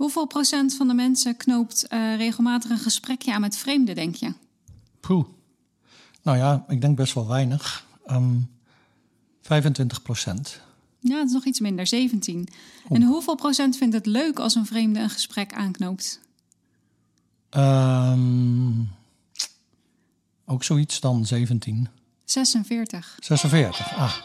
Hoeveel procent van de mensen knoopt uh, regelmatig een gesprekje aan met vreemden, denk je? Poeh. Nou ja, ik denk best wel weinig. Um, ehm, 25 procent. Ja, het is nog iets minder, 17. En hoeveel procent vindt het leuk als een vreemde een gesprek aanknoopt? Um, ook zoiets dan 17. 46. 46, ah.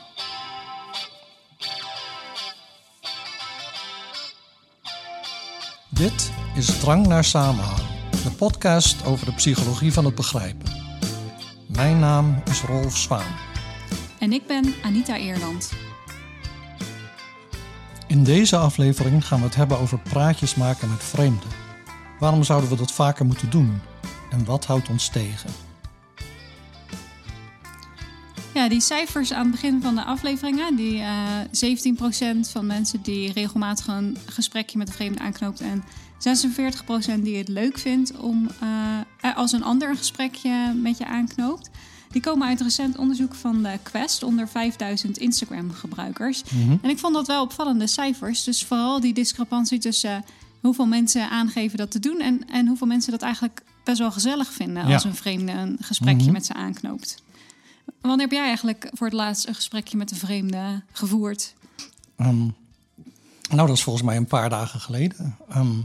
Dit is Drang naar Samenhang, de podcast over de psychologie van het begrijpen. Mijn naam is Rolf Zwaan. En ik ben Anita Eerland. In deze aflevering gaan we het hebben over praatjes maken met vreemden. Waarom zouden we dat vaker moeten doen? En wat houdt ons tegen? Ja, die cijfers aan het begin van de afleveringen, die uh, eh, 17% van mensen die regelmatig een gesprekje met een vreemde aanknoopt en 46% die het leuk vindt om uh, als een ander een gesprekje met je aanknoopt. Die komen uit recent onderzoek van de Quest onder 5000 Instagram-gebruikers. Mhm. En ik vond dat wel opvallende cijfers. Dus vooral die discrepantie tussen hoeveel mensen aangeven dat te doen en, en hoeveel mensen dat eigenlijk best wel gezellig vinden als een vreemde een gesprekje mhm. met ze aanknoopt. Wanneer heb jij eigenlijk voor het laatst een gesprekje met een vreemde gevoerd? Ehm, nou, dat is volgens mij een paar dagen geleden. Ehm,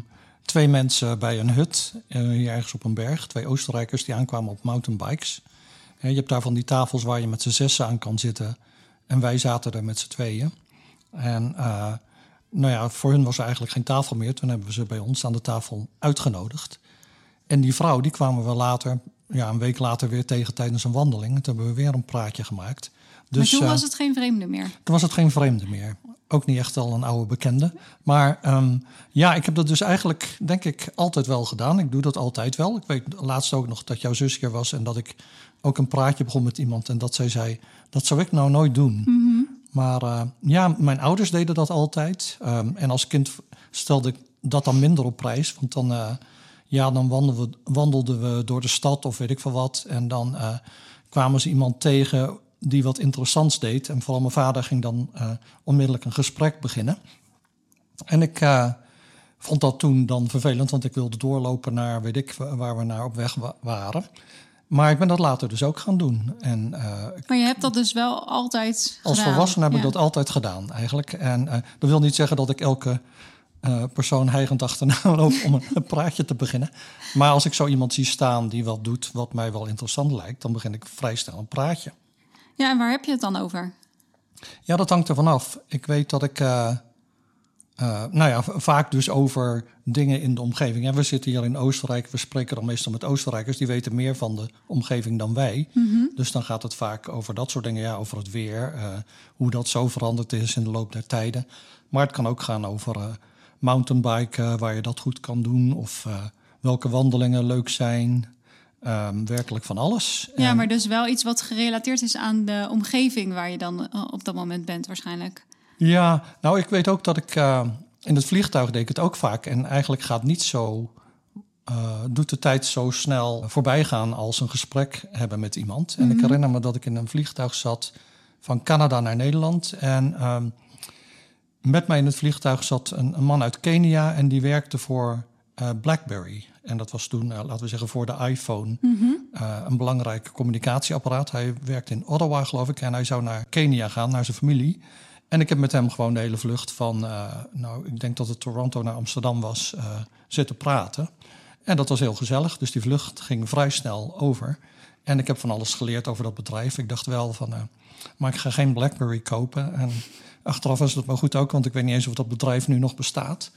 twee mensen bij een hut, uh, hier ergens op een berg. Twee Oostenrijkers die aankwamen op mountainbikes. je hebt daar van die tafels waar je met z'n zessen aan kan zitten. En wij zaten er met z'n tweeën. En uh, nou ja, voor hun was er eigenlijk geen tafel meer. Toen hebben we ze bij ons aan de tafel uitgenodigd. En die vrouw, die kwamen we later, ja, een week later weer tegen tijdens een wandeling. Toen hebben we weer een praatje gemaakt. Dus, maar toen uh, was het geen vreemde meer? Toen was het geen vreemde meer. Ook niet echt al een oude bekende. Maar um, ja, ik heb dat dus eigenlijk, denk ik, altijd wel gedaan. Ik doe dat altijd wel. Ik weet laatst ook nog dat jouw zusje was en dat ik ook een praatje begon met iemand. En dat zij zei, dat zou ik nou nooit doen. Mm Maar uh, ja, mijn ouders deden dat altijd. Um, en als kind stelde ik dat dan minder op prijs. Want dan... Uh, ja, dan wandelden we, wandelden we door de stad of weet ik veel wat. En dan uh, kwamen ze iemand tegen die wat interessants deed. En vooral mijn vader ging dan uh, onmiddellijk een gesprek beginnen. En ik uh, vond dat toen dan vervelend, want ik wilde doorlopen naar, weet ik, waar we naar op weg waren. Maar ik ben dat later dus ook gaan doen. En, maar je hebt dat dus wel altijd Als volwassene heb ik dat altijd gedaan eigenlijk. En dat wil niet zeggen dat ik elke uh, persoon heigend achterna loop om een praatje te beginnen. Maar als ik zo iemand zie staan die wat doet wat mij wel interessant lijkt, dan begin ik vrij snel een praatje. Ja, en waar heb je het dan over? Ja, dat hangt ervan af. Ik weet dat ik, uh, uh, nou ja, vaak dus over dingen in de omgeving. En we zitten hier in Oostenrijk, we spreken dan meestal met Oostenrijkers, die weten meer van de omgeving dan wij. Mm Dus dan gaat het vaak over dat soort dingen, ja, over het weer, hoe dat zo veranderd is in de loop der tijden. Maar het kan ook gaan over mountainbiken waar je dat goed kan doen. Of welke wandelingen leuk zijn. Um, werkelijk van alles. Ja, maar dus wel iets wat gerelateerd is aan de omgeving waar je dan uh, op dat moment bent waarschijnlijk. Ja, nou ik weet ook dat ik uh, in het vliegtuig deed ik het ook vaak. En eigenlijk gaat niet zo, doet de tijd zo snel voorbij gaan als een gesprek hebben met iemand. En ik mhm. herinner me dat ik in een vliegtuig zat van Canada naar Nederland. En um, met mij in het vliegtuig zat een, een man uit Kenia en die werkte voor uh, BlackBerry. En dat was toen, uh, laten we zeggen, voor de iPhone mm een belangrijk communicatieapparaat. Hij werkte in Ottawa, geloof ik, en hij zou naar Kenia gaan, naar zijn familie. En ik heb met hem gewoon de hele vlucht van, nou, ik denk dat het Toronto naar Amsterdam was, zitten praten. En dat was heel gezellig, dus die vlucht ging vrij snel over. En ik heb van alles geleerd over dat bedrijf. Ik dacht wel van, maar ik ga geen BlackBerry kopen. En Achteraf was het maar goed ook, want ik weet niet eens of dat bedrijf nu nog bestaat.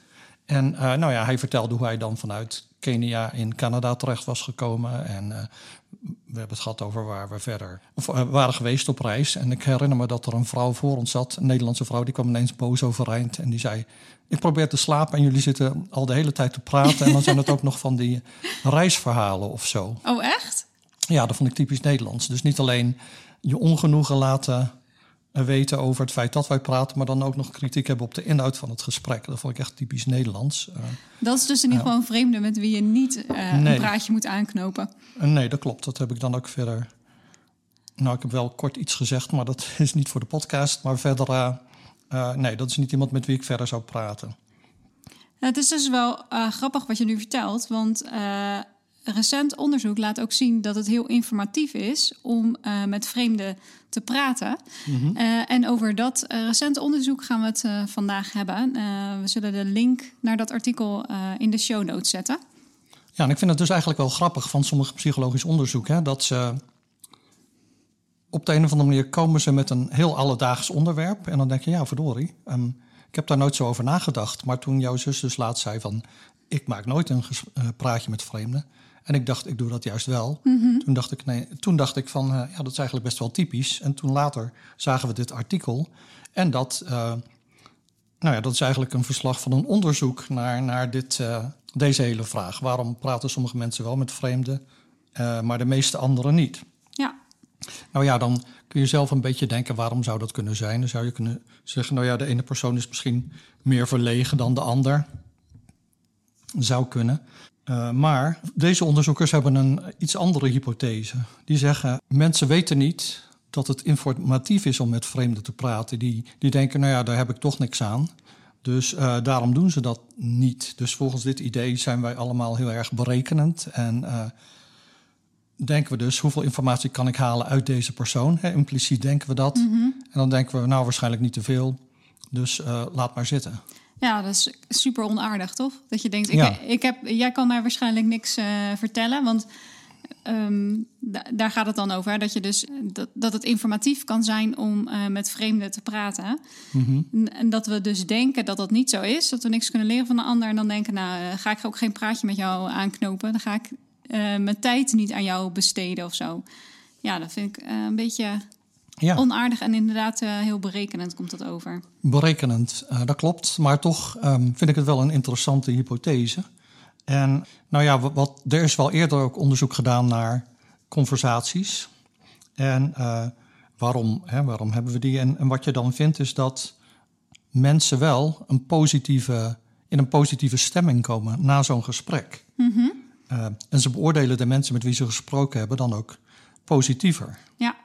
En uh, nou ja, hij vertelde hoe hij dan vanuit Kenia in Canada terecht was gekomen. En uh, we hebben het gehad over waar we verder of, uh, waren geweest op reis. En ik herinner me dat er een vrouw voor ons zat, een Nederlandse vrouw, die kwam ineens boos overeind. En die zei: Ik probeer te slapen en jullie zitten al de hele tijd te praten. En dan zijn het ook nog van die reisverhalen of zo. Oh, echt? Ja, dat vond ik typisch Nederlands. Dus niet alleen je ongenoegen laten weten over het feit dat wij praten, maar dan ook nog kritiek hebben op de inhoud van het gesprek. Dat vond ik echt typisch Nederlands. Uh, dat is dus in ieder geval een vreemde met wie je niet uh, nee. een praatje moet aanknopen. Uh, nee, dat klopt. Dat heb ik dan ook verder. Nou, ik heb wel kort iets gezegd, maar dat is niet voor de podcast. Maar verder, nee, dat is niet iemand met wie ik verder zou praten. het is dus wel grappig wat je nu vertelt, want recent onderzoek laat ook zien dat het heel informatief is om uh, met vreemden te praten. Mm -hmm. en over dat recente onderzoek gaan we het vandaag hebben. we zullen de link naar dat artikel in de show notes zetten. Ja, en ik vind het dus eigenlijk wel grappig van sommige psychologisch onderzoek, hè, dat ze op de een of andere manier komen ze met een heel alledaags onderwerp. En dan denk je, ja, verdorie. Um, ik heb daar nooit zo over nagedacht. Maar toen jouw zus dus laatst zei van... ik maak nooit een praatje met vreemden. En ik dacht, ik doe dat juist wel. Mm -hmm. Toen dacht ik, nee, toen dacht ik van, uh, ja, dat is eigenlijk best wel typisch. En toen later zagen we dit artikel. En dat, uh, nou ja, dat is eigenlijk een verslag van een onderzoek naar, naar dit, deze hele vraag. Waarom praten sommige mensen wel met vreemden, maar de meeste anderen niet? Ja. Nou ja, dan kun je zelf een beetje denken, waarom zou dat kunnen zijn? Dan zou je kunnen zeggen, nou ja, de ene persoon is misschien meer verlegen dan de ander. Zou kunnen. Uh, maar deze onderzoekers hebben een iets andere hypothese. Die zeggen, mensen weten niet dat het informatief is om met vreemden te praten. Die, die denken, nou ja, daar heb ik toch niks aan. Dus uh, daarom doen ze dat niet. Dus volgens dit idee zijn wij allemaal heel erg berekenend en... Uh, denken we dus hoeveel informatie kan ik halen uit deze persoon. Hè, impliciet denken we dat. Mm -hmm. En dan denken we, nou waarschijnlijk niet te veel. Dus laat maar zitten. Ja, dat is super onaardig, toch? Dat je denkt, ik, ja. ik heb, jij kan mij waarschijnlijk niks uh, vertellen. Want um, daar gaat het dan over. Hè? Dat, je dus, dat, dat het informatief kan zijn om uh, met vreemden te praten. Mm -hmm. En dat we dus denken dat dat niet zo is. Dat we niks kunnen leren van de ander. En dan denken, nou, ga ik ook geen praatje met jou aanknopen. Dan ga ik mijn tijd niet aan jou besteden of zo. Ja, dat vind ik een beetje ja. onaardig en inderdaad uh, heel berekenend komt dat over. Berekenend, dat klopt. Maar toch um, vind ik het wel een interessante hypothese. En nou ja, wat, er is wel eerder ook onderzoek gedaan naar conversaties. En waarom, hè, waarom hebben we die? En, en wat je dan vindt is dat mensen wel een positieve, in een positieve stemming komen na zo'n gesprek. Mm -hmm. Uh, en ze beoordelen de mensen met wie ze gesproken hebben dan ook positiever. Ja.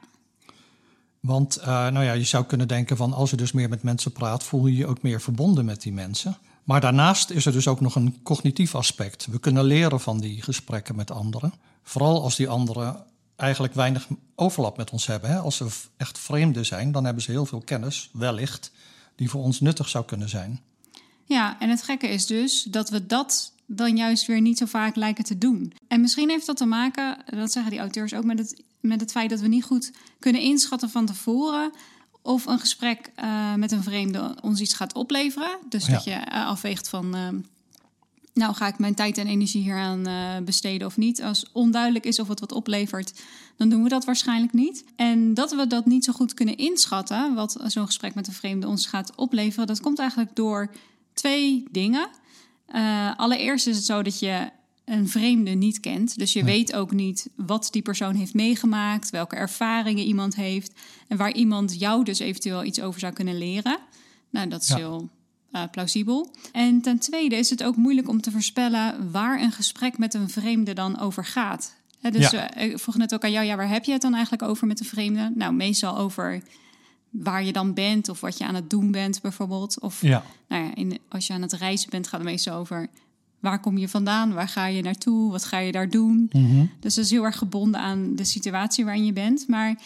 Want uh, nou ja, je zou kunnen denken van als je dus meer met mensen praat, voel je je ook meer verbonden met die mensen. Maar daarnaast is er dus ook nog een cognitief aspect. We kunnen leren van die gesprekken met anderen. Vooral als die anderen eigenlijk weinig overlap met ons hebben. Hè? Als ze echt vreemden zijn, dan hebben ze heel veel kennis, wellicht, die voor ons nuttig zou kunnen zijn. Ja, en het gekke is dus dat we dat dan juist weer niet zo vaak lijken te doen. En misschien heeft dat te maken, dat zeggen die auteurs ook, met het, met het feit dat we niet goed kunnen inschatten van tevoren of een gesprek uh, met een vreemde ons iets gaat opleveren. Dus ja. dat je uh, afweegt van, uh, nou ga ik mijn tijd en energie hieraan besteden of niet. Als onduidelijk is of het wat oplevert, dan doen we dat waarschijnlijk niet. En dat we dat niet zo goed kunnen inschatten, wat zo'n gesprek met een vreemde ons gaat opleveren, dat komt eigenlijk door twee dingen. Uh, allereerst is het zo dat je een vreemde niet kent. Dus je weet ook niet wat die persoon heeft meegemaakt, welke ervaringen iemand heeft en waar iemand jou dus eventueel iets over zou kunnen leren. Nou, dat is ja. heel uh, plausibel. En ten tweede is het ook moeilijk om te voorspellen waar een gesprek met een vreemde dan over gaat. He, dus ja. uh, ik vroeg net ook aan jou, ja, waar heb je het dan eigenlijk over met een vreemde? Nou, meestal over waar je dan bent of wat je aan het doen bent bijvoorbeeld. Of ja. Nou ja, in, als je aan het reizen bent, gaat het meestal over waar kom je vandaan, waar ga je naartoe, wat ga je daar doen. Mm -hmm. Dus dat is heel erg gebonden aan de situatie waarin je bent. Maar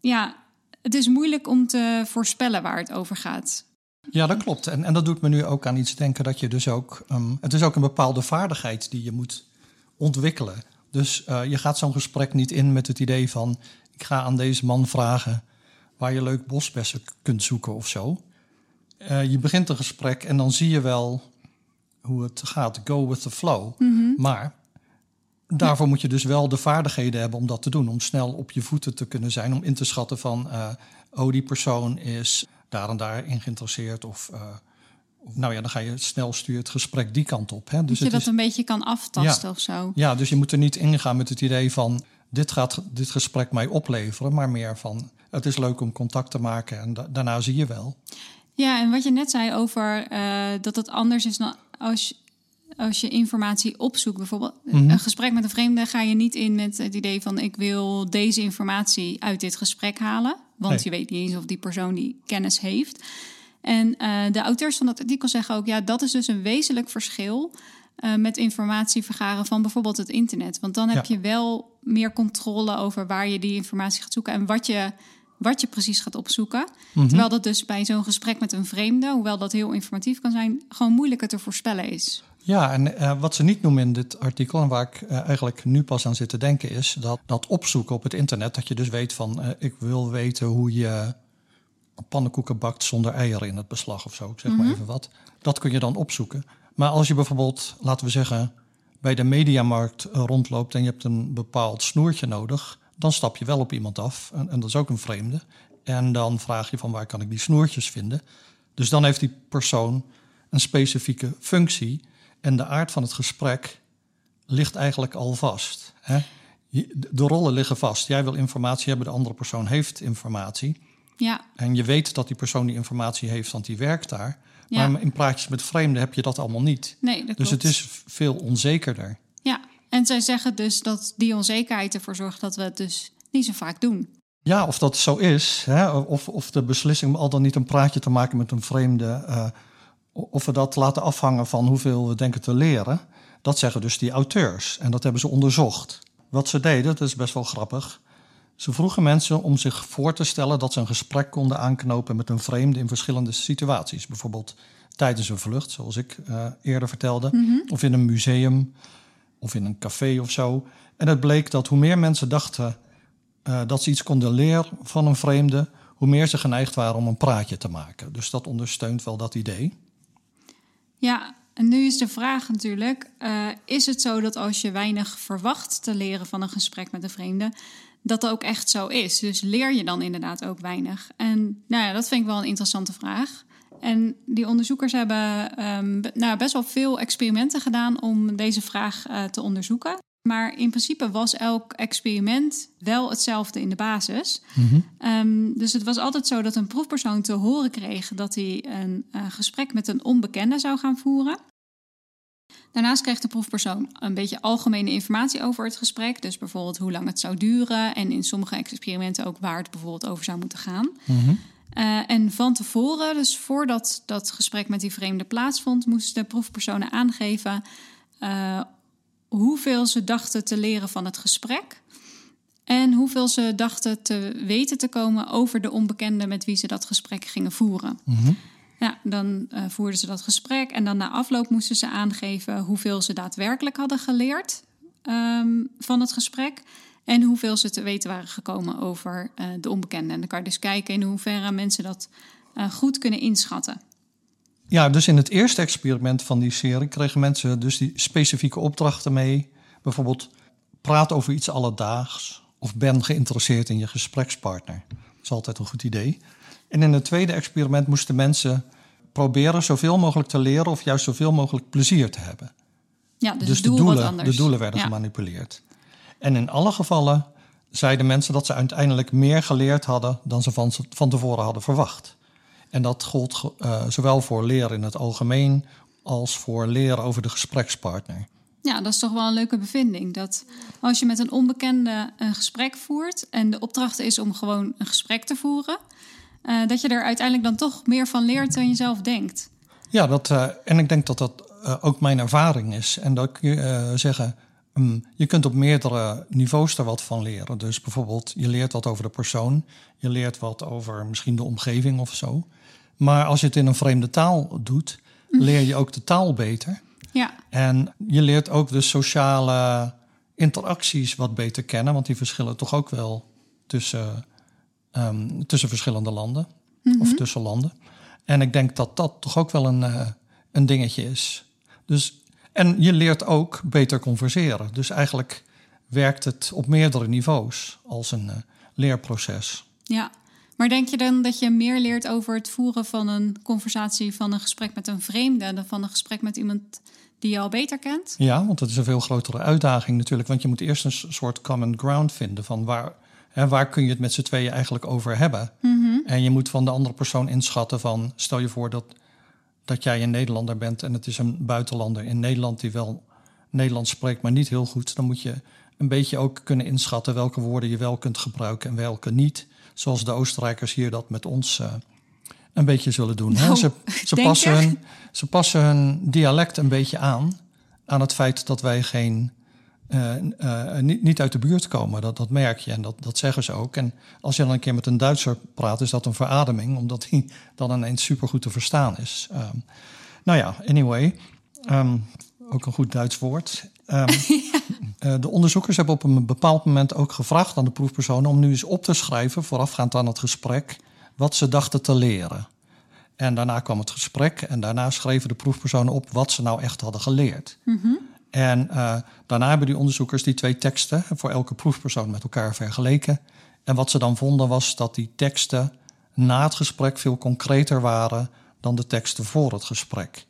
ja, het is moeilijk om te voorspellen waar het over gaat. Ja, dat klopt. En, en dat doet me nu ook aan iets denken dat je dus ook. Um, het is ook een bepaalde vaardigheid die je moet ontwikkelen. Dus uh, je gaat zo'n gesprek niet in met het idee van: ik ga aan deze man vragen waar je leuk bosbessen kunt zoeken of zo. Uh, je begint een gesprek en dan zie je wel hoe het gaat. Go with the flow. Mm -hmm. Maar daarvoor ja. moet je dus wel de vaardigheden hebben om dat te doen. Om snel op je voeten te kunnen zijn. Om in te schatten van, uh, oh die persoon is daar en daarin geïnteresseerd. Of, uh, of, nou ja, dan ga je snel sturen het gesprek die kant op. Hè. Dus dat je dat is, een beetje kan aftasten ja, of zo. Ja, dus je moet er niet ingaan met het idee van... dit gaat dit gesprek mij opleveren. Maar meer van, het is leuk om contact te maken en da daarna zie je wel. Ja, en wat je net zei over uh, dat het anders is dan als, als je informatie opzoekt. Bijvoorbeeld mm -hmm. een gesprek met een vreemde ga je niet in met het idee van ik wil deze informatie uit dit gesprek halen. Want nee. je weet niet eens of die persoon die kennis heeft. En uh, de auteurs van dat artikel zeggen ook, ja, dat is dus een wezenlijk verschil uh, met informatie vergaren van bijvoorbeeld het internet. Want dan heb ja. je wel meer controle over waar je die informatie gaat zoeken en wat je, wat je precies gaat opzoeken. Mm -hmm. Terwijl dat dus bij zo'n gesprek met een vreemde, hoewel dat heel informatief kan zijn, gewoon moeilijker te voorspellen is. Ja, en uh, wat ze niet noemen in dit artikel, en waar ik uh, eigenlijk nu pas aan zit te denken, is dat, dat opzoeken op het internet, dat je dus weet van, uh, ik wil weten hoe je pannenkoeken bakt zonder eieren in het beslag of zo, ik zeg mm -hmm. maar even wat. Dat kun je dan opzoeken. Maar als je bijvoorbeeld, laten we zeggen, bij de mediamarkt rondloopt en je hebt een bepaald snoertje nodig, dan stap je wel op iemand af, en, en dat is ook een vreemde. En dan vraag je van waar kan ik die snoertjes vinden. Dus dan heeft die persoon een specifieke functie. En de aard van het gesprek ligt eigenlijk al vast. Hè? De rollen liggen vast. Jij wil informatie hebben, de andere persoon heeft informatie. Ja. En je weet dat die persoon die informatie heeft, want die werkt daar. Ja. Maar in praatjes met vreemden heb je dat allemaal niet. Nee, dat dus klopt. het is veel onzekerder. Ja, en zij zeggen dus dat die onzekerheid ervoor zorgt dat we het dus niet zo vaak doen. Ja, of dat zo is. Hè? Of, of de beslissing om al dan niet een praatje te maken met een vreemde. Uh, of we dat laten afhangen van hoeveel we denken te leren. Dat zeggen dus die auteurs. En dat hebben ze onderzocht. Wat ze deden, dat is best wel grappig. Ze vroegen mensen om zich voor te stellen dat ze een gesprek konden aanknopen met een vreemde in verschillende situaties. Bijvoorbeeld tijdens een vlucht, zoals ik uh, eerder vertelde, mm -hmm. of in een museum of in een café of zo. En het bleek dat hoe meer mensen dachten uh, dat ze iets konden leren van een vreemde, hoe meer ze geneigd waren om een praatje te maken. Dus dat ondersteunt wel dat idee. Ja, en nu is de vraag natuurlijk: uh, is het zo dat als je weinig verwacht te leren van een gesprek met een vreemde, dat dat ook echt zo is? Dus leer je dan inderdaad ook weinig? En nou ja, dat vind ik wel een interessante vraag. En die onderzoekers hebben um, nou, best wel veel experimenten gedaan om deze vraag uh, te onderzoeken. Maar in principe was elk experiment wel hetzelfde in de basis. Mm -hmm. um, dus het was altijd zo dat een proefpersoon te horen kreeg dat hij een uh, gesprek met een onbekende zou gaan voeren. Daarnaast kreeg de proefpersoon een beetje algemene informatie over het gesprek. Dus bijvoorbeeld hoe lang het zou duren en in sommige experimenten ook waar het bijvoorbeeld over zou moeten gaan. Mm -hmm. Uh, en van tevoren, dus voordat dat gesprek met die vreemde plaatsvond, moesten de proefpersonen aangeven uh, hoeveel ze dachten te leren van het gesprek. En hoeveel ze dachten te weten te komen over de onbekende met wie ze dat gesprek gingen voeren. Mm -hmm. Ja, dan uh, voerden ze dat gesprek en dan na afloop moesten ze aangeven hoeveel ze daadwerkelijk hadden geleerd um, van het gesprek. En hoeveel ze te weten waren gekomen over uh, de onbekende. En dan kan je dus kijken in hoeverre mensen dat uh, goed kunnen inschatten. Ja, dus in het eerste experiment van die serie kregen mensen dus die specifieke opdrachten mee. Bijvoorbeeld praat over iets alledaags of ben geïnteresseerd in je gesprekspartner. Dat is altijd een goed idee. En in het tweede experiment moesten mensen proberen zoveel mogelijk te leren of juist zoveel mogelijk plezier te hebben. Ja, dus, dus doel de, doelen, de doelen werden ja. gemanipuleerd. En in alle gevallen zeiden mensen dat ze uiteindelijk meer geleerd hadden dan ze van, van tevoren hadden verwacht. En dat gold uh, zowel voor leren in het algemeen als voor leren over de gesprekspartner. Ja, dat is toch wel een leuke bevinding. Dat als je met een onbekende een gesprek voert en de opdracht is om gewoon een gesprek te voeren, uh, dat je er uiteindelijk dan toch meer van leert dan je zelf denkt. Ja, dat, uh, en ik denk dat dat uh, ook mijn ervaring is. En dat kun je zeggen, um, je kunt op meerdere niveaus er wat van leren. Dus bijvoorbeeld, je leert wat over de persoon, je leert wat over misschien de omgeving of zo. Maar als je het in een vreemde taal doet, leer je ook de taal beter. Ja. En je leert ook de sociale interacties wat beter kennen, want die verschillen toch ook wel tussen, um, tussen verschillende landen mm -hmm. of tussen landen. En ik denk dat dat toch ook wel een, uh, een dingetje is. Dus, en je leert ook beter converseren. Dus eigenlijk werkt het op meerdere niveaus als een uh, leerproces. Ja, maar denk je dan dat je meer leert over het voeren van een conversatie, van een gesprek met een vreemde, dan van een gesprek met iemand die je al beter kent? Ja, want dat is een veel grotere uitdaging natuurlijk. Want je moet eerst een soort common ground vinden van waar, hè, waar kun je het met z'n tweeën eigenlijk over hebben. Mm -hmm. En je moet van de andere persoon inschatten van, stel je voor dat, dat jij een Nederlander bent en het is een buitenlander in Nederland die wel Nederlands spreekt, maar niet heel goed. Dan moet je een beetje ook kunnen inschatten welke woorden je wel kunt gebruiken en welke niet zoals de Oostenrijkers hier dat met ons uh, een beetje zullen doen. hè? Nou, Ze, ze, passen hun, ze passen hun dialect een beetje aan aan het feit dat wij geen, eh, eh, niet, niet uit de buurt komen. Dat, dat merk je en dat, dat zeggen ze ook. En als je dan een keer met een Duitser praat, is dat een verademing, omdat hij dan ineens supergoed te verstaan is. Ehm, nou ja, anyway, ehm, ook een goed Duits woord. Eh, de onderzoekers hebben op een bepaald moment ook gevraagd aan de proefpersonen om nu eens op te schrijven, voorafgaand aan het gesprek, wat ze dachten te leren. En daarna kwam het gesprek en daarna schreven de proefpersonen op wat ze nou echt hadden geleerd. En eh, daarna hebben die onderzoekers die twee teksten voor elke proefpersoon met elkaar vergeleken. En wat ze dan vonden was dat die teksten na het gesprek veel concreter waren dan de teksten voor het gesprek.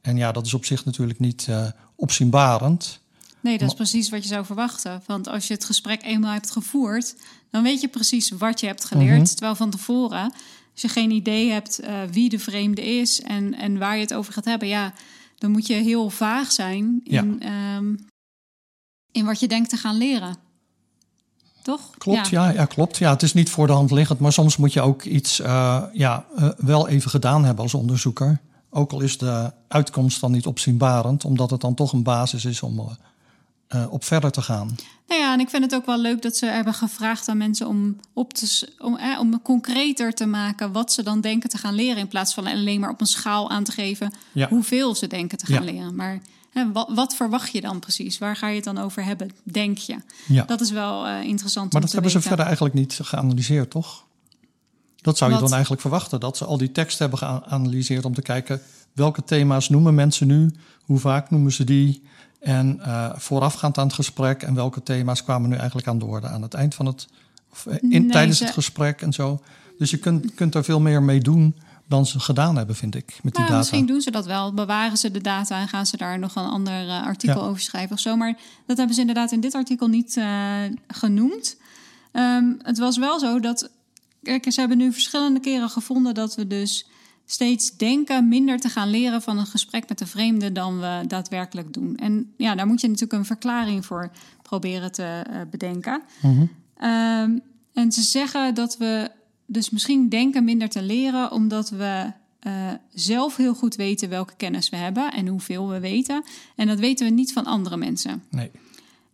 En ja, dat is op zich natuurlijk niet eh, opzienbarend. Nee, dat is precies wat je zou verwachten. Want als je het gesprek eenmaal hebt gevoerd, dan weet je precies wat je hebt geleerd. Mhm. Terwijl van tevoren, als je geen idee hebt eh, wie de vreemde is en, en waar je het over gaat hebben, ja, dan moet je heel vaag zijn in, ehm, in wat je denkt te gaan leren. Toch? Klopt, ja. Ja, klopt. Ja, het is niet voor de hand liggend, maar soms moet je ook iets eh, ja, eh, wel even gedaan hebben als onderzoeker. Ook al is de uitkomst dan niet opzienbarend, omdat het dan toch een basis is om eh, op verder te gaan. Nou ja, en ik vind het ook wel leuk dat ze hebben gevraagd aan mensen om, op te, om, eh, om concreter te maken wat ze dan denken te gaan leren. In plaats van alleen maar op een schaal aan te geven Ja. hoeveel ze denken te gaan Ja. leren. Maar hè, wat, wat verwacht je dan precies? Waar ga je het dan over hebben, denk je? Ja. Dat is wel eh, interessant Maar dat hebben ze verder eigenlijk niet geanalyseerd, toch? Dat zou je Wat? dan eigenlijk verwachten, dat ze al die teksten hebben geanalyseerd om te kijken welke thema's noemen mensen nu, hoe vaak noemen ze die en eh, voorafgaand aan het gesprek en welke thema's kwamen nu eigenlijk aan de orde aan het eind van het, of eh, in, Nee, tijdens het gesprek en zo. Dus je kunt, kunt er veel meer mee doen dan ze gedaan hebben, vind ik, met die Nou, data. misschien doen ze dat wel. Bewaren ze de data en gaan ze daar nog een ander eh, artikel Ja. over schrijven of zo. Maar dat hebben ze inderdaad in dit artikel niet genoemd. Ehm, het was wel zo dat. Kijk, ze hebben nu verschillende keren gevonden dat we dus steeds denken minder te gaan leren van een gesprek met een vreemde dan we daadwerkelijk doen. En ja, daar moet je natuurlijk een verklaring voor proberen te eh, bedenken. Mhm. Ehm, en ze zeggen dat we dus misschien denken minder te leren, omdat we eh, zelf heel goed weten welke kennis we hebben en hoeveel we weten. En dat weten we niet van andere mensen. Nee.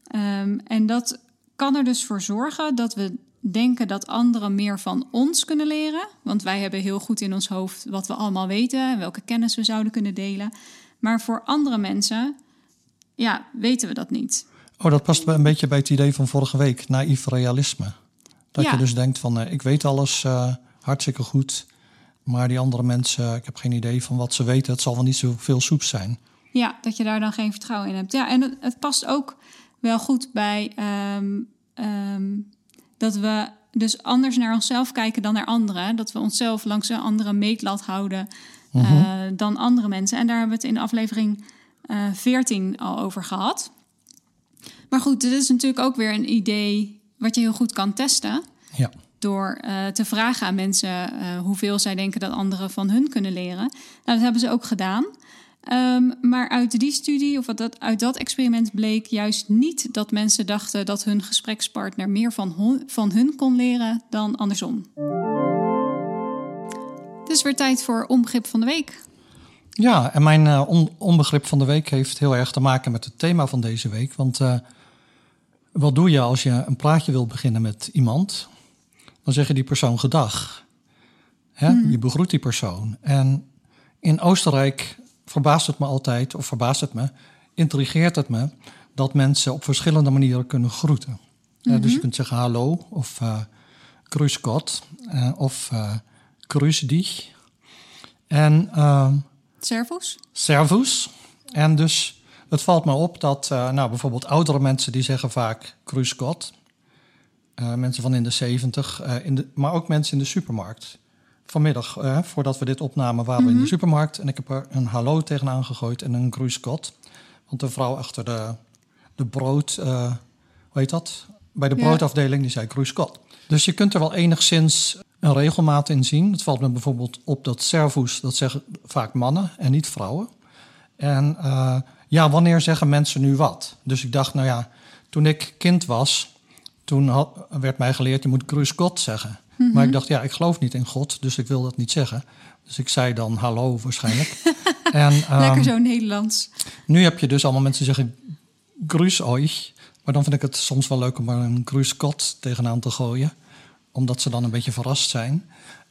Ehm, en dat kan er dus voor zorgen dat we denken dat anderen meer van ons kunnen leren. Want wij hebben heel goed in ons hoofd wat we allemaal weten en welke kennis we zouden kunnen delen. Maar voor andere mensen, ja, weten we dat niet. Oh, dat past een beetje bij het idee van vorige week, naïef realisme. Dat Ja. je dus denkt van, eh, ik weet alles eh, hartstikke goed, maar die andere mensen, ik heb geen idee van wat ze weten. Het zal wel niet zoveel soep zijn. Ja, dat je daar dan geen vertrouwen in hebt. Ja, en het, het past ook wel goed bij ehm, ehm, dat we dus anders naar onszelf kijken dan naar anderen. Dat we onszelf langs een andere meetlat houden eh, dan andere mensen. En daar hebben we het in aflevering eh 14 al over gehad. Maar goed, dit is natuurlijk ook weer een idee wat je heel goed kan testen Ja, door eh, te vragen aan mensen eh, hoeveel zij denken dat anderen van hun kunnen leren. Nou, dat hebben ze ook gedaan. Ehm, maar uit die studie of wat dat, uit dat experiment bleek juist niet dat mensen dachten dat hun gesprekspartner meer van, hon- van hun kon leren dan andersom. Het is weer tijd voor onbegrip van de week. ja en mijn eh, on- onbegrip van de week heeft heel erg te maken met het thema van deze week. Want eh, wat doe je als je een praatje wil beginnen met iemand? Dan zeg je die persoon gedag. Hè? Je begroet die persoon. En in Oostenrijk verbaast het me altijd, of verbaast het me, intrigeert het me dat mensen op verschillende manieren kunnen groeten. Eh, dus je kunt zeggen hallo of eh grüß Gott eh, of eh grüß dich. En ehm, Servus? servus. En dus het valt me op dat eh, nou, bijvoorbeeld oudere mensen die zeggen vaak. Eh, mensen van in de zeventig, eh, in de, maar ook mensen in de supermarkt. Vanmiddag, eh, voordat we dit opnamen, waren we in de supermarkt. En ik heb er een hallo tegenaan gegooid en een Gott. Want de vrouw achter de, de brood, eh, hoe heet dat? Bij de broodafdeling, die zei Gott. Dus je kunt er wel enigszins een regelmaat in zien. Het valt me bijvoorbeeld op dat servus, dat zeggen vaak mannen en niet vrouwen. En eh, ja, wanneer zeggen mensen nu wat? Dus ik dacht, nou ja, toen ik kind was, toen had- werd mij geleerd, je moet grüß Zeggen. Maar ik dacht, ja, ik geloof niet in God, dus ik wil dat niet zeggen. Dus ik zei dan hallo waarschijnlijk. en, Lekker ehm, zo Nederlands. nu heb je dus allemaal mensen die zeggen grüß euch. Maar dan vind ik het soms wel leuk om er een Gott tegenaan te gooien. Omdat ze dan een beetje verrast zijn.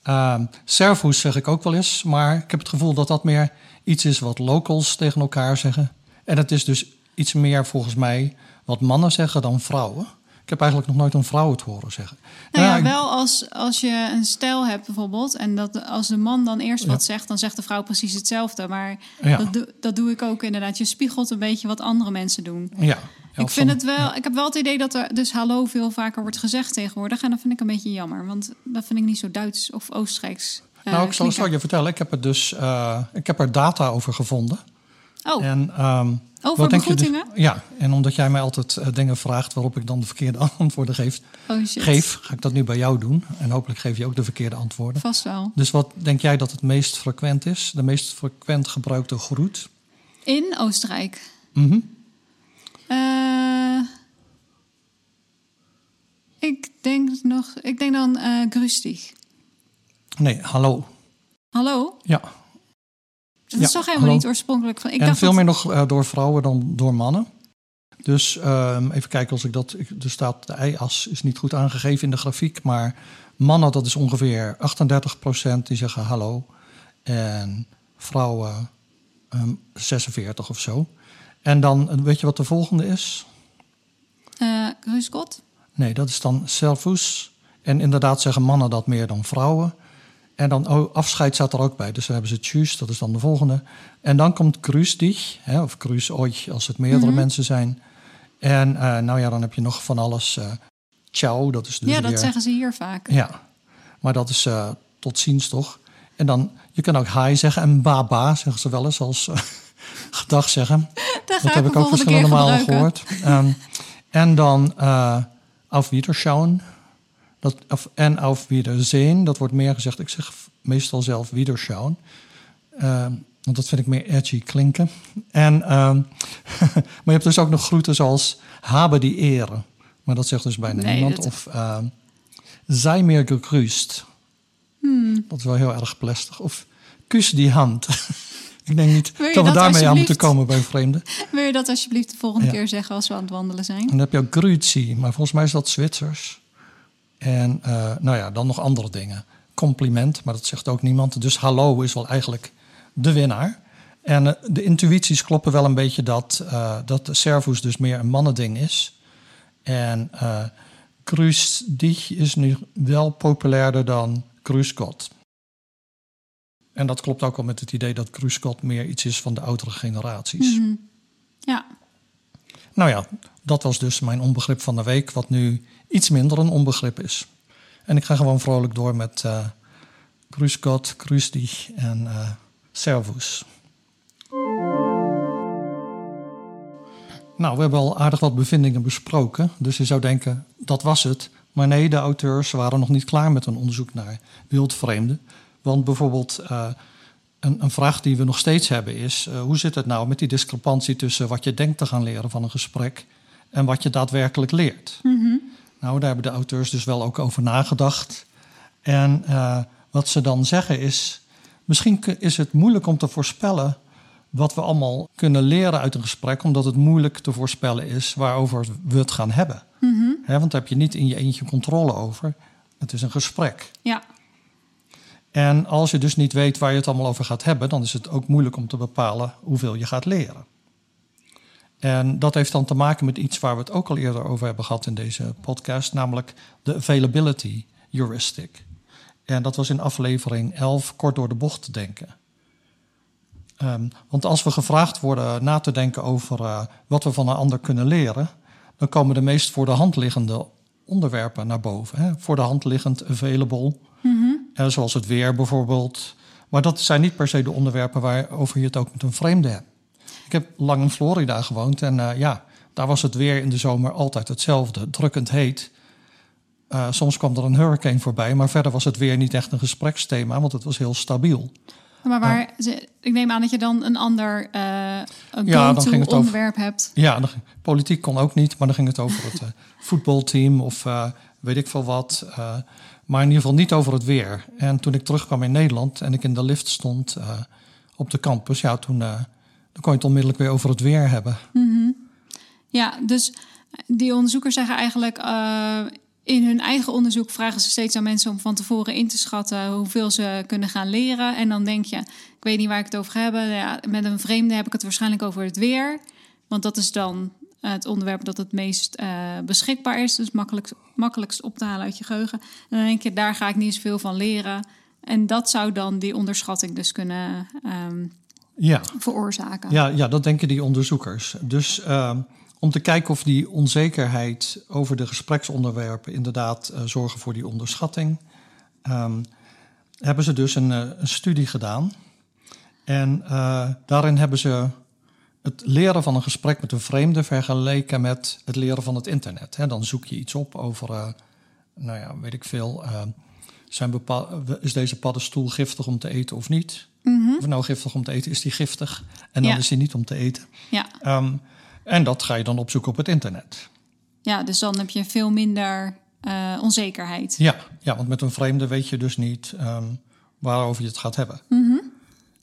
Ehm servus zeg ik ook wel eens. Maar ik heb het gevoel dat dat meer iets is wat locals tegen elkaar zeggen. En het is dus iets meer volgens mij wat mannen zeggen dan vrouwen. Ik heb eigenlijk nog nooit een vrouw het horen zeggen. Nou ja, ik- wel als, als je een stijl hebt bijvoorbeeld... en dat als de man dan eerst wat zegt... dan zegt de vrouw precies hetzelfde. Maar Ja. dat, doe- dat doe ik ook inderdaad. Je spiegelt een beetje wat andere mensen doen. Ja. Ik vind het wel... Ik heb wel het idee dat er dus hallo veel vaker wordt gezegd tegenwoordig. En dat vind ik een beetje jammer. Want dat vind ik niet zo Duits of Oostenrijks. eh, Nou, ik zal, zal je vertellen. Ik heb, er dus, eh, ik heb er data over gevonden. Oh, En, ehm, over dus- begroetingen? ja, en omdat jij mij altijd eh, dingen vraagt waarop ik dan de verkeerde antwoorden geef, Oh geef, ga ik dat nu bij jou doen. En hopelijk geef je ook de verkeerde antwoorden. Vast wel. Dus wat denk jij dat het meest frequent is? De meest frequent gebruikte groet? In Oostenrijk. Mhm. Eh, ik denk nog... Ik denk dan grüß dich. Nee, hallo. Hallo? Ja. Dat Ja, toch helemaal niet oorspronkelijk van. Ik en dacht veel dat- meer nog eh, door vrouwen dan door mannen. Dus ehm, even kijken als ik dat. ik- Er staat de y-as is niet goed aangegeven in de grafiek. Maar mannen, dat is ongeveer 38% die zeggen hallo. En vrouwen ehm 46 of zo. En dan, eh, weet je wat de volgende is? eh grüß Gott. Nee, dat is dan servus. En inderdaad zeggen mannen dat meer dan vrouwen. En dan oh, afscheid staat er ook bij. Dus dan hebben ze tjus, dat is dan de volgende. En dan komt grüß dich, hè, of grüß euch als het meerdere mensen zijn. En eh, nou ja, dan heb je nog van alles. eh ciao, dat is dus ja, dat weer... zeggen ze hier vaak. Ja, maar dat is eh, tot ziens toch? En dan, je kan ook hi zeggen en baba zeggen ze wel eens als gedag zeggen. Dat heb ik ook verschillende malen gehoord. Ehm, en dan eh auf Wiederschauen. Dat, of, en auf Wiedersehen. Dat wordt meer gezegd. Ik zeg meestal zelf Wiederschauen. Ehm, want dat vind ik meer edgy klinken. En, ehm, maar je hebt dus ook nog groeten zoals habe die Ehre. Maar dat zegt dus bijna Nee, niemand. dat- Of ehm sei mir gegrüßt. Hmm. Dat is wel heel erg plastig. Of kus die hand. ik denk niet dat we daarmee aan moeten komen bij vreemden. Wil je dat alsjeblieft de volgende Ja. keer zeggen als we aan het wandelen zijn? En dan heb je ook Grüezi, maar volgens mij is dat Zwitsers. En eh, nou ja, dan nog andere dingen. Compliment, maar dat zegt ook niemand. Dus hallo is wel eigenlijk de winnaar. En eh, de intuïties kloppen wel een beetje dat, eh, dat de servus dus meer een mannending is. En Grüß dich is nu wel populairder dan Gott. En dat klopt ook wel met het idee dat Gott meer iets is van de oudere generaties. Mhm. Ja, Nou ja, dat was dus mijn onbegrip van de week, wat nu iets minder een onbegrip is. En ik ga gewoon vrolijk door met eh Grüß Gott, Grüß dich en eh Servus. Nou, we hebben al aardig wat bevindingen besproken, dus je zou denken, dat was het. Maar nee, de auteurs waren nog niet klaar met een onderzoek naar wildvreemden. Want bijvoorbeeld eh, een, een vraag die we nog steeds hebben is: hoe zit het nou met die discrepantie tussen wat je denkt te gaan leren van een gesprek en wat je daadwerkelijk leert? Nou, daar hebben de auteurs dus wel ook over nagedacht. En eh, wat ze dan zeggen is: misschien is het moeilijk om te voorspellen wat we allemaal kunnen leren uit een gesprek, omdat het moeilijk te voorspellen is waarover we het gaan hebben. Hè, want daar heb je niet in je eentje controle over. Het is een gesprek. ja. En als je dus niet weet waar je het allemaal over gaat hebben, dan is het ook moeilijk om te bepalen hoeveel je gaat leren. En dat heeft dan te maken met iets waar we het ook al eerder over hebben gehad in deze podcast, namelijk de availability heuristic. En dat was in aflevering 11 kort door de bocht te denken. Ehm, want als we gevraagd worden na te denken over eh, wat we van een ander kunnen leren, dan komen de meest voor de hand liggende onderwerpen naar boven. Hè? Voor de hand liggend available, eh, zoals het weer bijvoorbeeld. Maar dat zijn niet per se de onderwerpen waarover je het ook met een vreemde hebt. Ik heb lang in Florida gewoond en eh, ja, daar was het weer in de zomer altijd hetzelfde, drukkend heet. Eh, soms kwam er een hurricane voorbij, maar verder was het weer niet echt een gespreksthema, want het was heel stabiel. Maar waar, ik neem aan dat je dan een ander eh een Ja, dan ging het over- onderwerp hebt. Ja, dan- politiek kon ook niet, maar dan ging het over het voetbalteam of weet ik veel wat. Uh, maar in ieder geval niet over het weer. En toen ik terugkwam in Nederland en ik in de lift stond uh, op de campus, ja, toen, uh, dan kon je het onmiddellijk weer over het weer hebben. -hmm. Ja, dus die onderzoekers zeggen eigenlijk in hun eigen onderzoek vragen ze steeds aan mensen om van tevoren in te schatten hoeveel ze kunnen gaan leren. En dan denk je, ik weet niet waar ik het over heb. Ja, met een vreemde heb ik het waarschijnlijk over het weer. Want dat is dan het onderwerp dat het meest beschikbaar is. Dus makkelijk, makkelijkst op te halen uit je geheugen. En dan denk je, daar ga ik niet zoveel van leren. En dat zou dan die onderschatting dus kunnen um, ja. veroorzaken. Ja, ja, dat denken die onderzoekers. Dus uh, om te kijken of die onzekerheid over de gespreksonderwerpen inderdaad uh, zorgen voor die onderschatting, um, hebben ze dus een, een studie gedaan. En daarin hebben ze het leren van een gesprek met een vreemde vergeleken met het leren van het internet. dan zoek je iets op over, uh, nou ja, weet ik veel. Uh, zijn is deze paddenstoel giftig om te eten of niet? Mm -hmm. Of nou giftig om te eten, is die giftig? En dan is die niet om te eten. Ja. Um, en dat ga je dan opzoeken op het internet. Ja, dus dan heb je veel minder uh, onzekerheid. Ja, ja, want met een vreemde weet je dus niet um, waarover je het gaat hebben. Mm -hmm.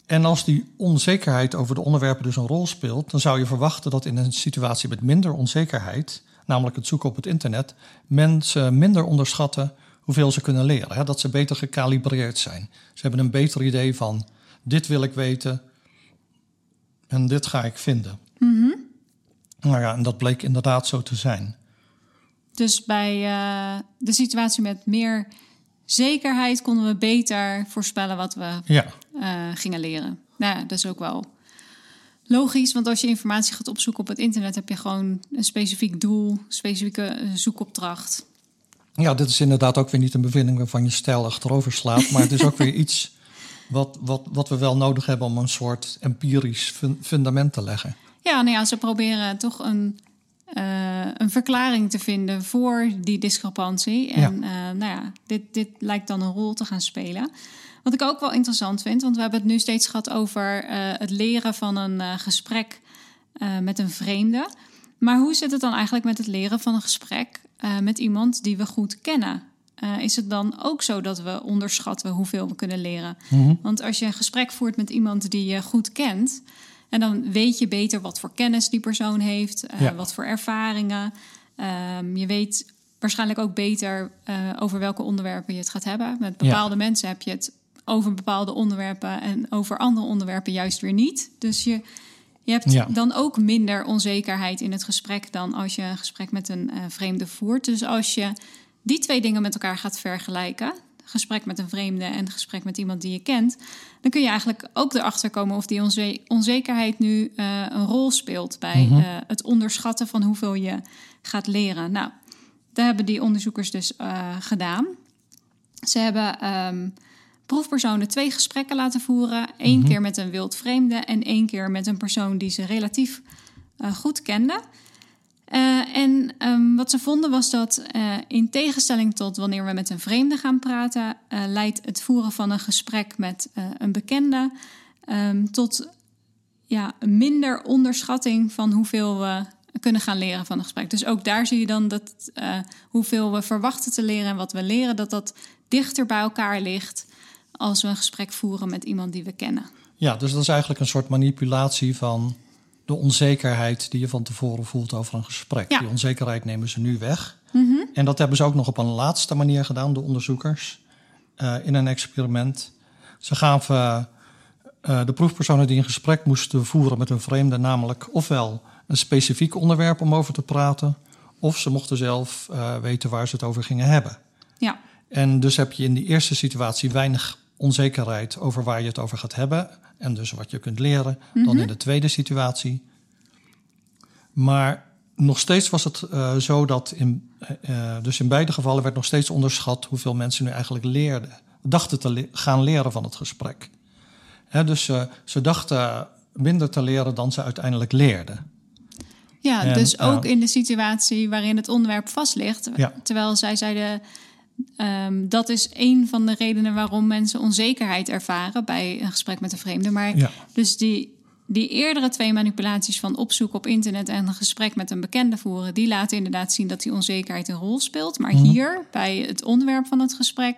En als die onzekerheid over de onderwerpen dus een rol speelt, dan zou je verwachten dat in een situatie met minder onzekerheid, namelijk het zoeken op het internet, mensen minder onderschatten hoeveel ze kunnen leren. Hè? Dat ze beter gekalibreerd zijn. Ze hebben een beter idee van dit wil ik weten en dit ga ik vinden. Mm -hmm. Nou ja, en dat bleek inderdaad zo te zijn. Dus bij uh, de situatie met meer zekerheid konden we beter voorspellen wat we ja. uh, gingen leren. Nou, dat is ook wel logisch, want als je informatie gaat opzoeken op het internet, heb je gewoon een specifiek doel, specifieke eh, zoekopdracht. Ja, dit is inderdaad ook weer niet een bevinding waarvan je stijl achterover slaat, maar het is ook weer iets wat, wat, wat we wel nodig hebben om een soort empirisch fundament te leggen. Ja, nou ja, ze proberen toch een uh, een verklaring te vinden voor die discrepantie. En ja. Uh, nou ja, dit, dit lijkt dan een rol te gaan spelen. Wat ik ook wel interessant vind, want we hebben het nu steeds gehad over uh, het leren van een gesprek met een vreemde. Maar hoe zit het dan eigenlijk met het leren van een gesprek met iemand die we goed kennen? Is het dan ook zo dat we onderschatten hoeveel we kunnen leren? Mm -hmm. Want als je een gesprek voert met iemand die je goed kent, en dan weet je beter wat voor kennis die persoon heeft, uh, ja. wat voor ervaringen. Um, je weet waarschijnlijk ook beter uh, over welke onderwerpen je het gaat hebben. Met bepaalde ja. mensen heb je het over bepaalde onderwerpen en over andere onderwerpen juist weer niet. Dus je, je hebt ja. dan ook minder onzekerheid in het gesprek dan als je een gesprek met een vreemde voert. Dus als je die twee dingen met elkaar gaat vergelijken, gesprek met een vreemde en gesprek met iemand die je kent, dan kun je eigenlijk ook erachter komen of die onze onzekerheid nu uh, een rol speelt bij uh, het onderschatten van hoeveel je gaat leren. Nou, daar hebben die onderzoekers dus uh, gedaan. Ze hebben um, proefpersonen twee gesprekken laten voeren. Eén mm-hmm. keer met een wild vreemde en één keer met een persoon die ze relatief goed kenden. Uh, en um, wat ze vonden was dat uh, in tegenstelling tot wanneer we met een vreemde gaan praten, uh, leidt het voeren van een gesprek met een bekende um, tot ja, minder onderschatting van hoeveel we kunnen gaan leren van een gesprek. Dus ook daar zie je dan dat hoeveel we verwachten te leren en wat we leren, dat dat dichter bij elkaar ligt als we een gesprek voeren met iemand die we kennen. Ja, dus dat is eigenlijk een soort manipulatie van de onzekerheid die je van tevoren voelt over een gesprek. Ja. Die onzekerheid nemen ze nu weg. Mm -hmm. En dat hebben ze ook nog op een laatste manier gedaan, de onderzoekers, uh, in een experiment. Ze gaven uh, de proefpersonen die een gesprek moesten voeren met een vreemde, namelijk ofwel een specifiek onderwerp om over te praten, of ze mochten zelf uh, weten waar ze het over gingen hebben. Ja. En dus heb je in die eerste situatie weinig onzekerheid over waar je het over gaat hebben en dus wat je kunt leren, dan in de tweede situatie. Maar nog steeds was het uh, zo dat in, uh, dus in beide gevallen werd nog steeds onderschat hoeveel mensen nu eigenlijk leerden, dachten te le gaan leren van het gesprek. Hè, dus uh, ze dachten minder te leren dan ze uiteindelijk leerden. Ja, en, dus ook in de situatie waarin het onderwerp vast ligt. Ja. Terwijl zij zeiden Um, dat is een van de redenen waarom mensen onzekerheid ervaren bij een gesprek met een vreemde. Maar ja. dus die die eerdere twee manipulaties van opzoeken op internet en een gesprek met een bekende voeren, die laten inderdaad zien dat die onzekerheid een rol speelt. Maar Mhm. hier, bij het onderwerp van het gesprek,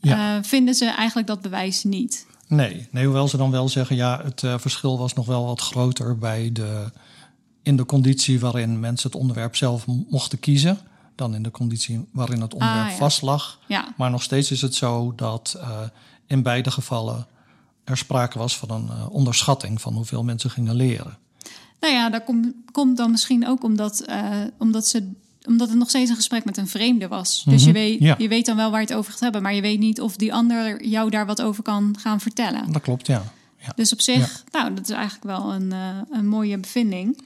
Ja. eh, vinden ze eigenlijk dat bewijs niet. Nee, nee, hoewel ze dan wel zeggen, ja, het eh, verschil was nog wel wat groter bij de, in de conditie waarin mensen het onderwerp zelf mochten kiezen, dan in de conditie waarin het onderwerp Ah, ja. vast lag. Ja, Maar nog steeds is het zo dat eh, in beide gevallen er sprake was van een eh, onderschatting van hoeveel mensen gingen leren. nou ja, dat komt, komt dan misschien ook omdat, eh, omdat, ze, omdat het nog steeds een gesprek met een vreemde was. Dus je, Mhm, weet, ja. je weet dan wel waar je het over gaat hebben, maar je weet niet of die ander jou daar wat over kan gaan vertellen. Dat klopt, ja. ja. Dus op zich, nou, dat is eigenlijk wel een, een mooie bevinding.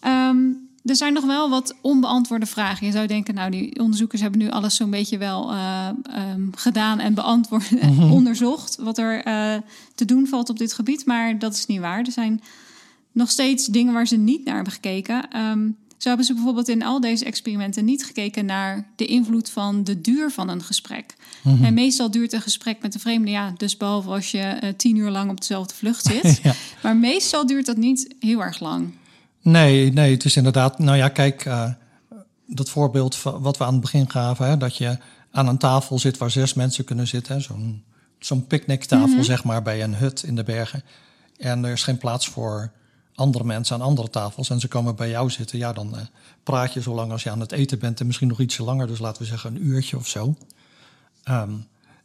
Ehm, er zijn nog wel wat onbeantwoorde vragen. Je zou denken, nou, die onderzoekers hebben nu alles zo'n beetje wel eh, ehm, gedaan en beantwoord en onderzocht wat er eh, te doen valt op dit gebied. Maar dat is niet waar. Er zijn nog steeds dingen waar ze niet naar hebben gekeken. Ehm, zo hebben ze bijvoorbeeld in al deze experimenten niet gekeken naar de invloed van de duur van een gesprek. En meestal duurt een gesprek met een vreemde, ja, dus behalve als je eh, tien uur lang op dezelfde vlucht zit. Ja. Maar meestal duurt dat niet heel erg lang. Nee, nee, het is inderdaad. Nou ja, kijk, eh, dat voorbeeld van wat we aan het begin gaven, hè, dat je aan een tafel zit waar zes mensen kunnen zitten, zo'n zo'n picknicktafel zeg maar bij een hut in de bergen, en er is geen plaats voor andere mensen aan andere tafels en ze komen bij jou zitten, ja, dan eh, praat je zo lang als je aan het eten bent en misschien nog ietsje langer, dus laten we zeggen een uurtje of zo. Ehm,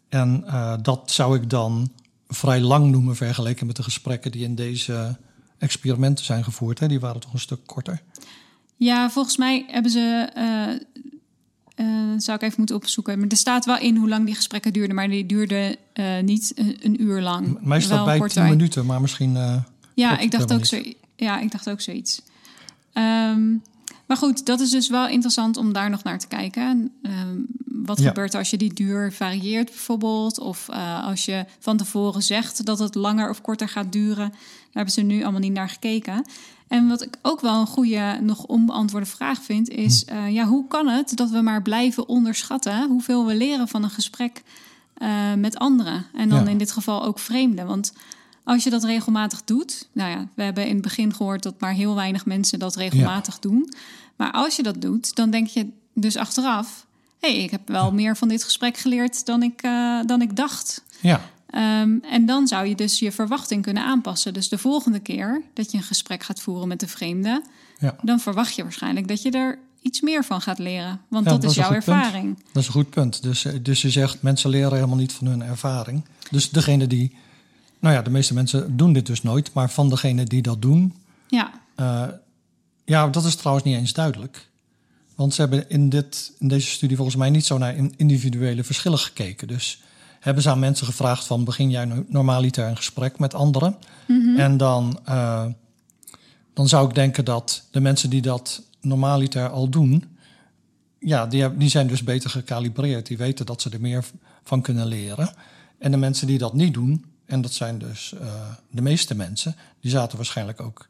en eh, dat zou ik dan vrij lang noemen vergeleken met de gesprekken die in deze experimenten zijn gevoerd. Hè. Die waren toch een stuk korter. Ja, volgens mij hebben ze. eh, eh, zou ik even moeten opzoeken. Maar er staat wel in hoe lang die gesprekken duurden. Maar die duurden eh, niet een, een uur lang. Meestal bij korter. 10 minuten, maar misschien. Ja, ik dacht, ook zo, ja ik dacht ook zoiets. Ehm, maar goed, dat is dus wel interessant om daar nog naar te kijken. Ehm, wat Ja. gebeurt er als je die duur varieert bijvoorbeeld? Of eh, als je van tevoren zegt dat het langer of korter gaat duren. Daar hebben ze nu allemaal niet naar gekeken. En wat ik ook wel een goede, nog onbeantwoorde vraag vind, is: Hm. eh, ja, hoe kan het dat we maar blijven onderschatten hoeveel we leren van een gesprek eh, met anderen? En dan Ja. in dit geval ook vreemden. Want als je dat regelmatig doet, nou ja, we hebben in het begin gehoord dat maar heel weinig mensen dat regelmatig doen. Maar als je dat doet, dan denk je dus achteraf: hé, hey, ik heb wel meer van dit gesprek geleerd dan ik, eh, dan ik dacht. ja, Ehm, en dan zou je dus je verwachting kunnen aanpassen. Dus de volgende keer dat je een gesprek gaat voeren met de vreemde, ja, dan verwacht je waarschijnlijk dat je er iets meer van gaat leren. Want Ja, dat, dat is jouw punt. ervaring. dat is een goed punt. Dus, eh, dus je zegt, mensen leren helemaal niet van hun ervaring. Dus degene die. Nou ja, de meeste mensen doen dit dus nooit. Maar van degene die dat doen. Ja, eh, ja, dat is trouwens niet eens duidelijk. Want ze hebben in, dit, in deze studie volgens mij niet zo naar in- individuele verschillen gekeken. Dus hebben ze aan mensen gevraagd van begin jij no- normaliter een gesprek met anderen? En dan, eh, dan zou ik denken dat de mensen die dat normaliter al doen, ja, die, die zijn dus beter gecalibreerd. Die weten dat ze er meer van kunnen leren. En de mensen die dat niet doen, en dat zijn dus eh, de meeste mensen, die zaten waarschijnlijk ook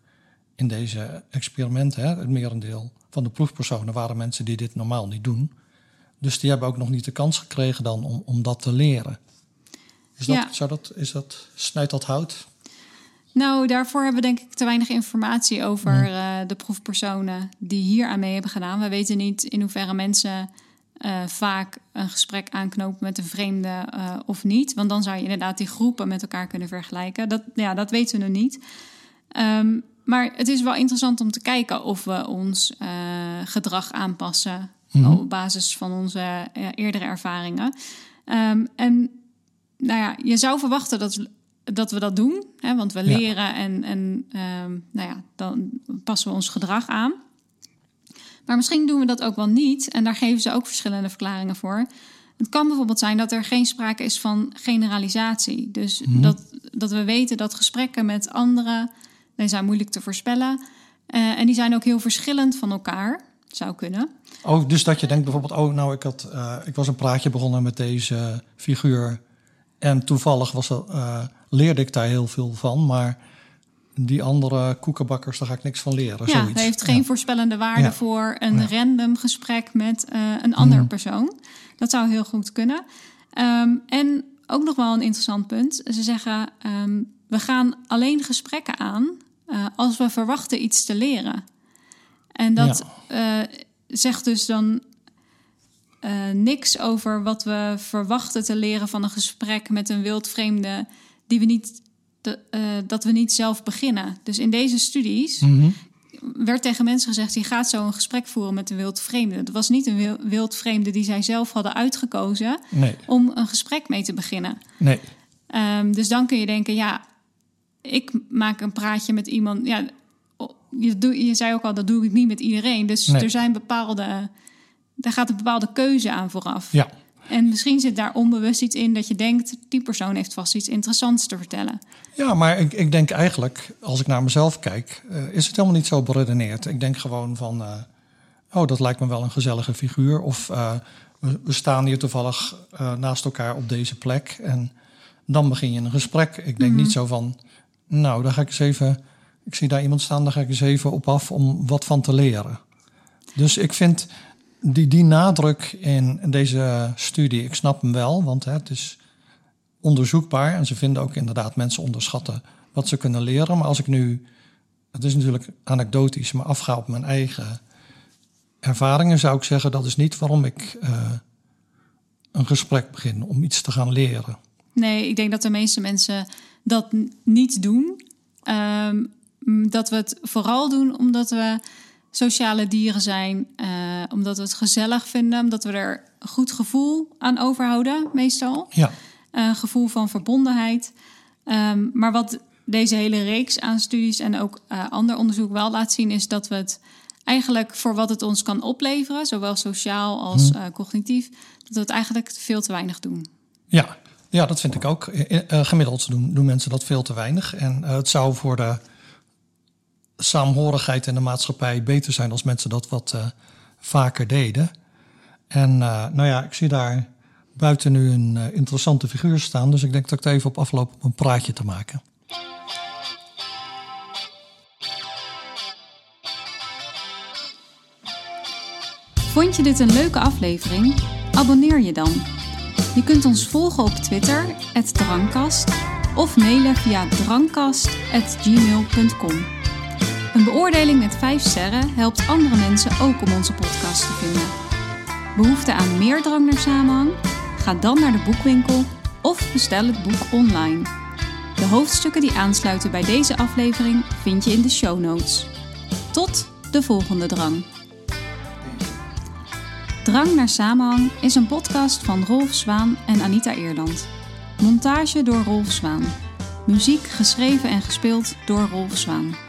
in deze experimenten. Hè? Het merendeel van de proefpersonen waren mensen die dit normaal niet doen. Dus die hebben ook nog niet de kans gekregen dan om, om dat te leren. Is dat, Ja. zou dat, is dat, snijdt dat hout? Nou, daarvoor hebben we denk ik te weinig informatie over eh, de proefpersonen die hier aan mee hebben gedaan. We weten niet in hoeverre mensen eh, vaak een gesprek aanknopen met een vreemde eh, of niet. Want dan zou je inderdaad die groepen met elkaar kunnen vergelijken. Dat, ja, dat weten we nog niet. Ehm, maar het is wel interessant om te kijken of we ons eh, gedrag aanpassen op basis van onze eerdere ervaringen. Ehm, en nou ja, je zou verwachten dat, dat we dat doen, hè, want we Ja. leren en, en ehm, nou ja, dan passen we ons gedrag aan. Maar misschien doen we dat ook wel niet. En daar geven ze ook verschillende verklaringen voor. Het kan bijvoorbeeld zijn dat er geen sprake is van generalisatie. Dus dat, dat we weten dat gesprekken met anderen, die zijn moeilijk te voorspellen. Eh, en die zijn ook heel verschillend van elkaar. Zou kunnen. Oh, dus dat je denkt bijvoorbeeld, oh, nou, ik, had, eh, ik was een praatje begonnen met deze figuur. En toevallig was er, eh, leerde ik daar heel veel van. Maar die andere koekenbakkers, daar ga ik niks van leren. Ja, zoiets. het heeft geen Ja. voorspellende waarde Ja. voor een Ja. random gesprek met eh, een ander Mhm. persoon. Dat zou heel goed kunnen. Ehm, en ook nog wel een interessant punt. Ze zeggen, ehm, we gaan alleen gesprekken aan uh, als we verwachten iets te leren. En dat uh, zegt dus dan niks over wat we verwachten te leren van een gesprek met een wildvreemde die we niet, de, dat we niet zelf beginnen. Dus in deze studies mm werd tegen mensen gezegd: je gaat zo een gesprek voeren met een wildvreemde. Het was niet een wildvreemde die zij zelf hadden uitgekozen nee. om een gesprek mee te beginnen. Nee. Um, dus dan kun je denken: ja, ik maak een praatje met iemand. Ja, je, doe, je zei ook al, dat doe ik niet met iedereen. Dus er zijn bepaalde. Daar gaat een bepaalde keuze aan vooraf. Ja. En misschien zit daar onbewust iets in dat je denkt, die persoon heeft vast iets interessants te vertellen. Ja, maar ik, ik denk eigenlijk, als ik naar mezelf kijk, uh, is het helemaal niet zo beredeneerd. Ik denk gewoon van, uh, oh, dat lijkt me wel een gezellige figuur. Of uh, we, we, staan hier toevallig naast elkaar op deze plek. En dan begin je een gesprek. Ik denk mm -hmm. niet zo van, nou, dan ga ik eens even, ik zie daar iemand staan, daar ga ik eens even op af om wat van te leren. Dus ik vind die, die nadruk in deze studie, ik snap hem wel, want het is onderzoekbaar en ze vinden ook inderdaad mensen onderschatten wat ze kunnen leren. Maar als ik nu, het is natuurlijk anekdotisch, maar afga op mijn eigen ervaringen, zou ik zeggen dat is niet waarom ik uh, een gesprek begin om iets te gaan leren. Nee, ik denk dat de meeste mensen dat niet doen. Um, dat we het vooral doen omdat we sociale dieren zijn, uh, omdat we het gezellig vinden, omdat we er een goed gevoel aan overhouden, meestal. Ja. Een gevoel van verbondenheid. Um, maar wat deze hele reeks aan studies en ook uh, ander onderzoek wel laat zien, is dat we het eigenlijk voor wat het ons kan opleveren, zowel sociaal als uh, cognitief, dat we het eigenlijk veel te weinig doen. Ja, ja, dat vind ik ook. Gemiddeld doen, doen mensen dat veel te weinig. En het zou voor de saamhorigheid in de maatschappij beter zijn als mensen dat wat uh, vaker deden. En nou ja, ik zie daar buiten nu een interessante figuur staan. Dus ik denk dat ik er even op afloop om een praatje te maken. Vond je dit een leuke aflevering? Abonneer je dan. Je kunt ons volgen op Twitter, Drankkast, of mailen via drankkast.gmail.com. Een beoordeling met 5 sterren helpt andere mensen ook om onze podcast te vinden. Behoefte aan meer drang naar samenhang? Ga dan naar de boekwinkel of bestel het boek online. De hoofdstukken die aansluiten bij deze aflevering vind je in de show notes. Tot de volgende drang. Drang naar Samenhang is een podcast van Rolf Zwaan en Anita Eerland. Montage door Rolf Zwaan. Muziek geschreven en gespeeld door Rolf Zwaan.